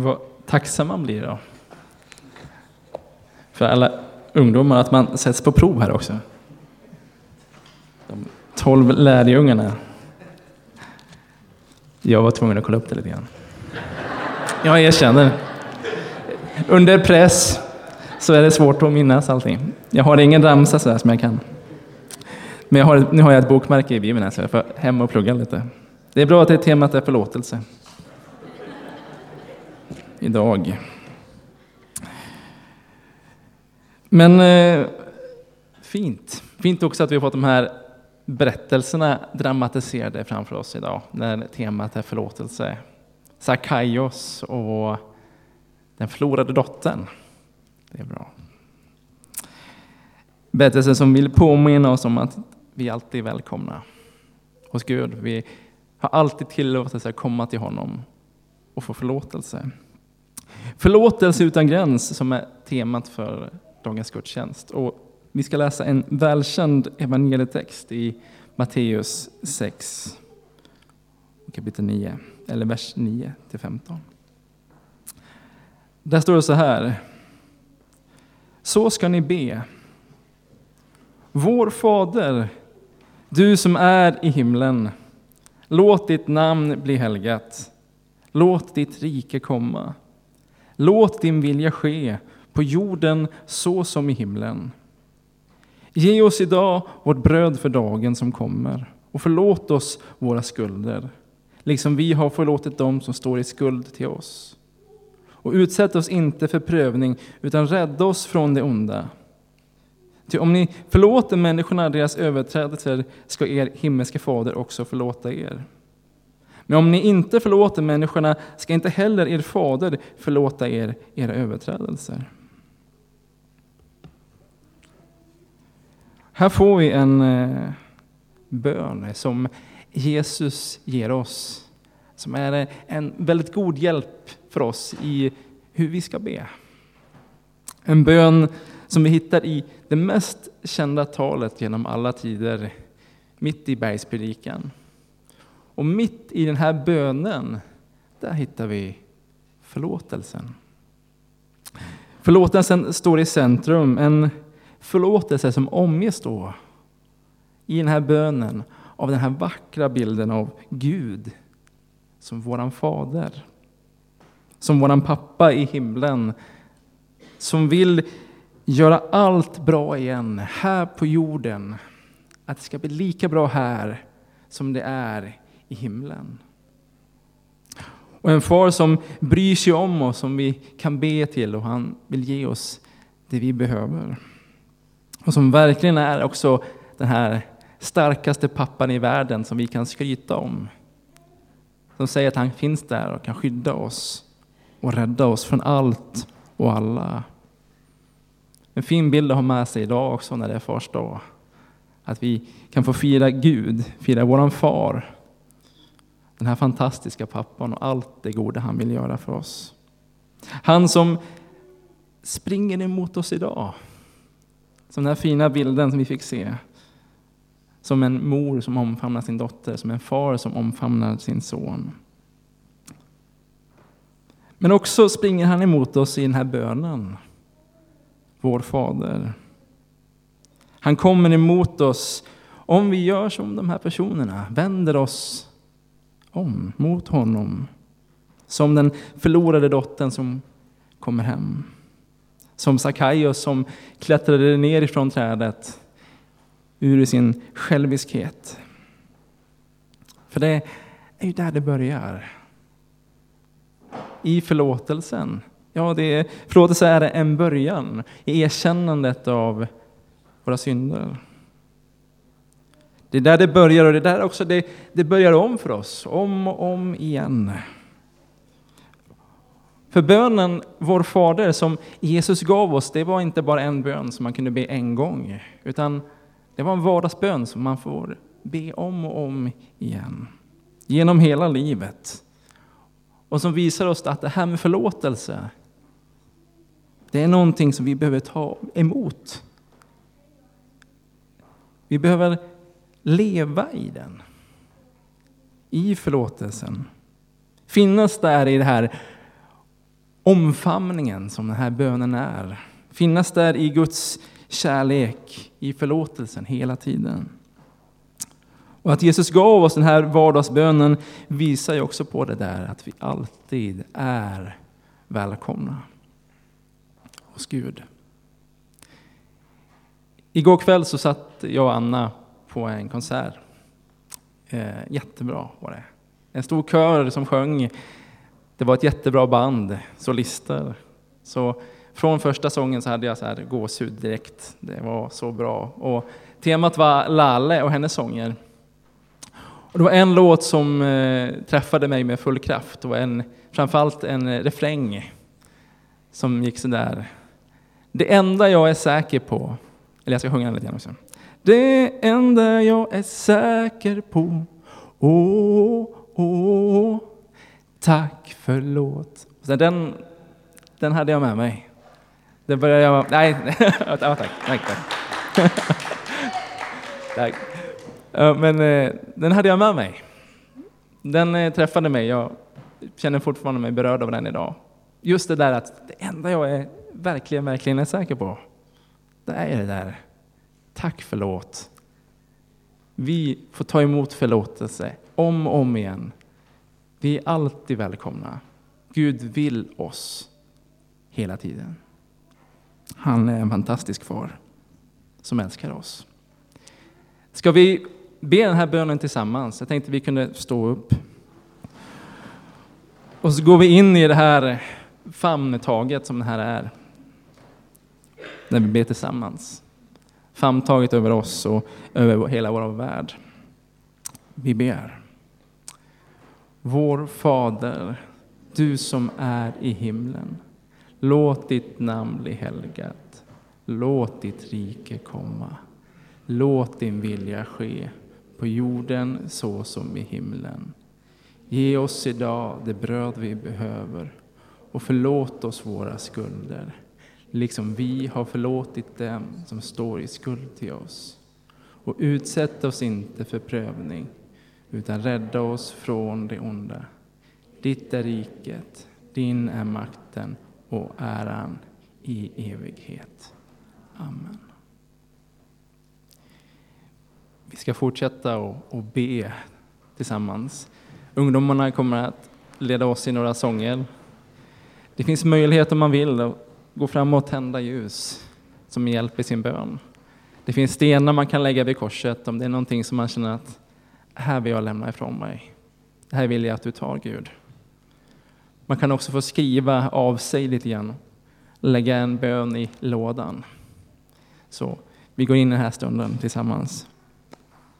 Vad tacksam man blir då. För alla ungdomar, att man sätts på prov här också. De tolv lärjungarna. Jag var tvungen att kolla upp det lite grann. Jag erkänner. Under press så är det svårt att minnas allting. Jag har ingen ramsa så som jag kan. Men jag har, nu har jag ett bokmärke i Bibeln här så jag får hem och plugga lite. Det är bra att det temat är förlåtelse. Idag. Men eh, fint. Fint också att vi har fått de här berättelserna dramatiserade framför oss idag, när temat är förlåtelse. Sakaios och den förlorade dottern. Det är bra. Berättelsen som vill påminna oss om att vi alltid är välkomna hos Gud. Vi har alltid tillåtelse att komma till honom och få förlåtelse. Förlåtelse utan gräns som är temat för dagens gudstjänst. Och vi ska läsa en välkänd evangelietext i Matteus 6, kapitel 9, eller vers 9 till 15. Där står det så här. Så ska ni be. Vår Fader, du som är i himlen. Låt ditt namn bli helgat. Låt ditt rike komma. Låt din vilja ske på jorden så som i himlen. Ge oss idag vårt bröd för dagen som kommer och förlåt oss våra skulder, liksom vi har förlåtit dem som står i skuld till oss. Och utsätt oss inte för prövning, utan rädda oss från det onda. Ty om ni förlåter människorna deras överträdelser ska er himmelske fader också förlåta er. Men om ni inte förlåter människorna ska inte heller er fader förlåta er era överträdelser. Här får vi en eh, bön som Jesus ger oss, som är eh, en väldigt god hjälp för oss i hur vi ska be. En bön som vi hittar i det mest kända talet genom alla tider, mitt i bergspredikan. Och mitt i den här bönen, där hittar vi förlåtelsen. Förlåtelsen står i centrum, en förlåtelse som omges då i den här bönen av den här vackra bilden av Gud som våran fader. Som våran pappa i himlen. Som vill göra allt bra igen här på jorden. Att det ska bli lika bra här som det är i himlen. Och en far som bryr sig om oss, som vi kan be till och han vill ge oss det vi behöver. Och som verkligen är också den här starkaste pappan i världen som vi kan skryta om. Som säger att han finns där och kan skydda oss och rädda oss från allt och alla. En fin bild att ha med sig idag också när det är fars dag. Att vi kan få fira Gud, fira våran far. Den här fantastiska pappan och allt det goda han vill göra för oss. Han som springer emot oss idag. Som den här fina bilden som vi fick se. Som en mor som omfamnar sin dotter, som en far som omfamnar sin son. Men också springer han emot oss i den här bönen. Vår Fader. Han kommer emot oss om vi gör som de här personerna, vänder oss om mot honom. Som den förlorade dottern som kommer hem. Som Sakaios som klättrade ner ifrån trädet ur sin själviskhet. För det är ju där det börjar. I förlåtelsen. Ja, det är, förlåtelse är en början i erkännandet av våra synder. Det är där det börjar och det är där också det, det börjar om för oss, om och om igen. För bönen Vår Fader som Jesus gav oss, det var inte bara en bön som man kunde be en gång, utan det var en vardagsbön som man får be om och om igen. Genom hela livet. Och som visar oss att det här med förlåtelse, det är någonting som vi behöver ta emot. Vi behöver leva i den. I förlåtelsen. Finnas där i den här omfamningen som den här bönen är. Finnas där i Guds kärlek, i förlåtelsen hela tiden. Och att Jesus gav oss den här vardagsbönen visar ju också på det där att vi alltid är välkomna hos Gud. Igår kväll så satt jag och Anna på en konsert. Eh, jättebra var det. En stor kör som sjöng. Det var ett jättebra band, solister. Så från första sången så hade jag så här gåshud direkt. Det var så bra. Och temat var Lalle och hennes sånger. Och det var en låt som eh, träffade mig med full kraft. och en, framförallt en eh, refräng som gick så där. Det enda jag är säker på, eller jag ska sjunga den lite grann också. Det enda jag är säker på, åh, åh, tack förlåt. Så den, den hade jag med mig. Det började jag... Nej, ja, tack. tack, tack. tack. Men eh, den hade jag med mig. Den eh, träffade mig. Jag känner fortfarande mig berörd av den idag. Just det där att det enda jag är verkligen, verkligen är säker på, det är det där. Tack förlåt. Vi får ta emot förlåtelse om och om igen. Vi är alltid välkomna. Gud vill oss hela tiden. Han är en fantastisk far som älskar oss. Ska vi be den här bönen tillsammans? Jag tänkte vi kunde stå upp. Och så går vi in i det här famntaget som det här är. När vi ber tillsammans. Famntaget över oss och över hela vår värld. Vi ber. Vår Fader, du som är i himlen. Låt ditt namn bli helgat. Låt ditt rike komma. Låt din vilja ske på jorden så som i himlen. Ge oss idag det bröd vi behöver och förlåt oss våra skulder, liksom vi har förlåtit dem som står i skuld till oss. Och utsätt oss inte för prövning, utan rädda oss från det onda. Ditt är riket, din är makten och äran i evighet. Amen. Vi ska fortsätta och, be tillsammans. Ungdomarna kommer att leda oss i några sånger. Det finns möjlighet om man vill gå fram och tända ljus som hjälp i sin bön. Det finns stenar man kan lägga vid korset om det är någonting som man känner att här vill jag lämna ifrån mig. Det här vill jag att du tar Gud. Man kan också få skriva av sig lite grann, lägga en bön i lådan. Så vi går in i den här stunden tillsammans.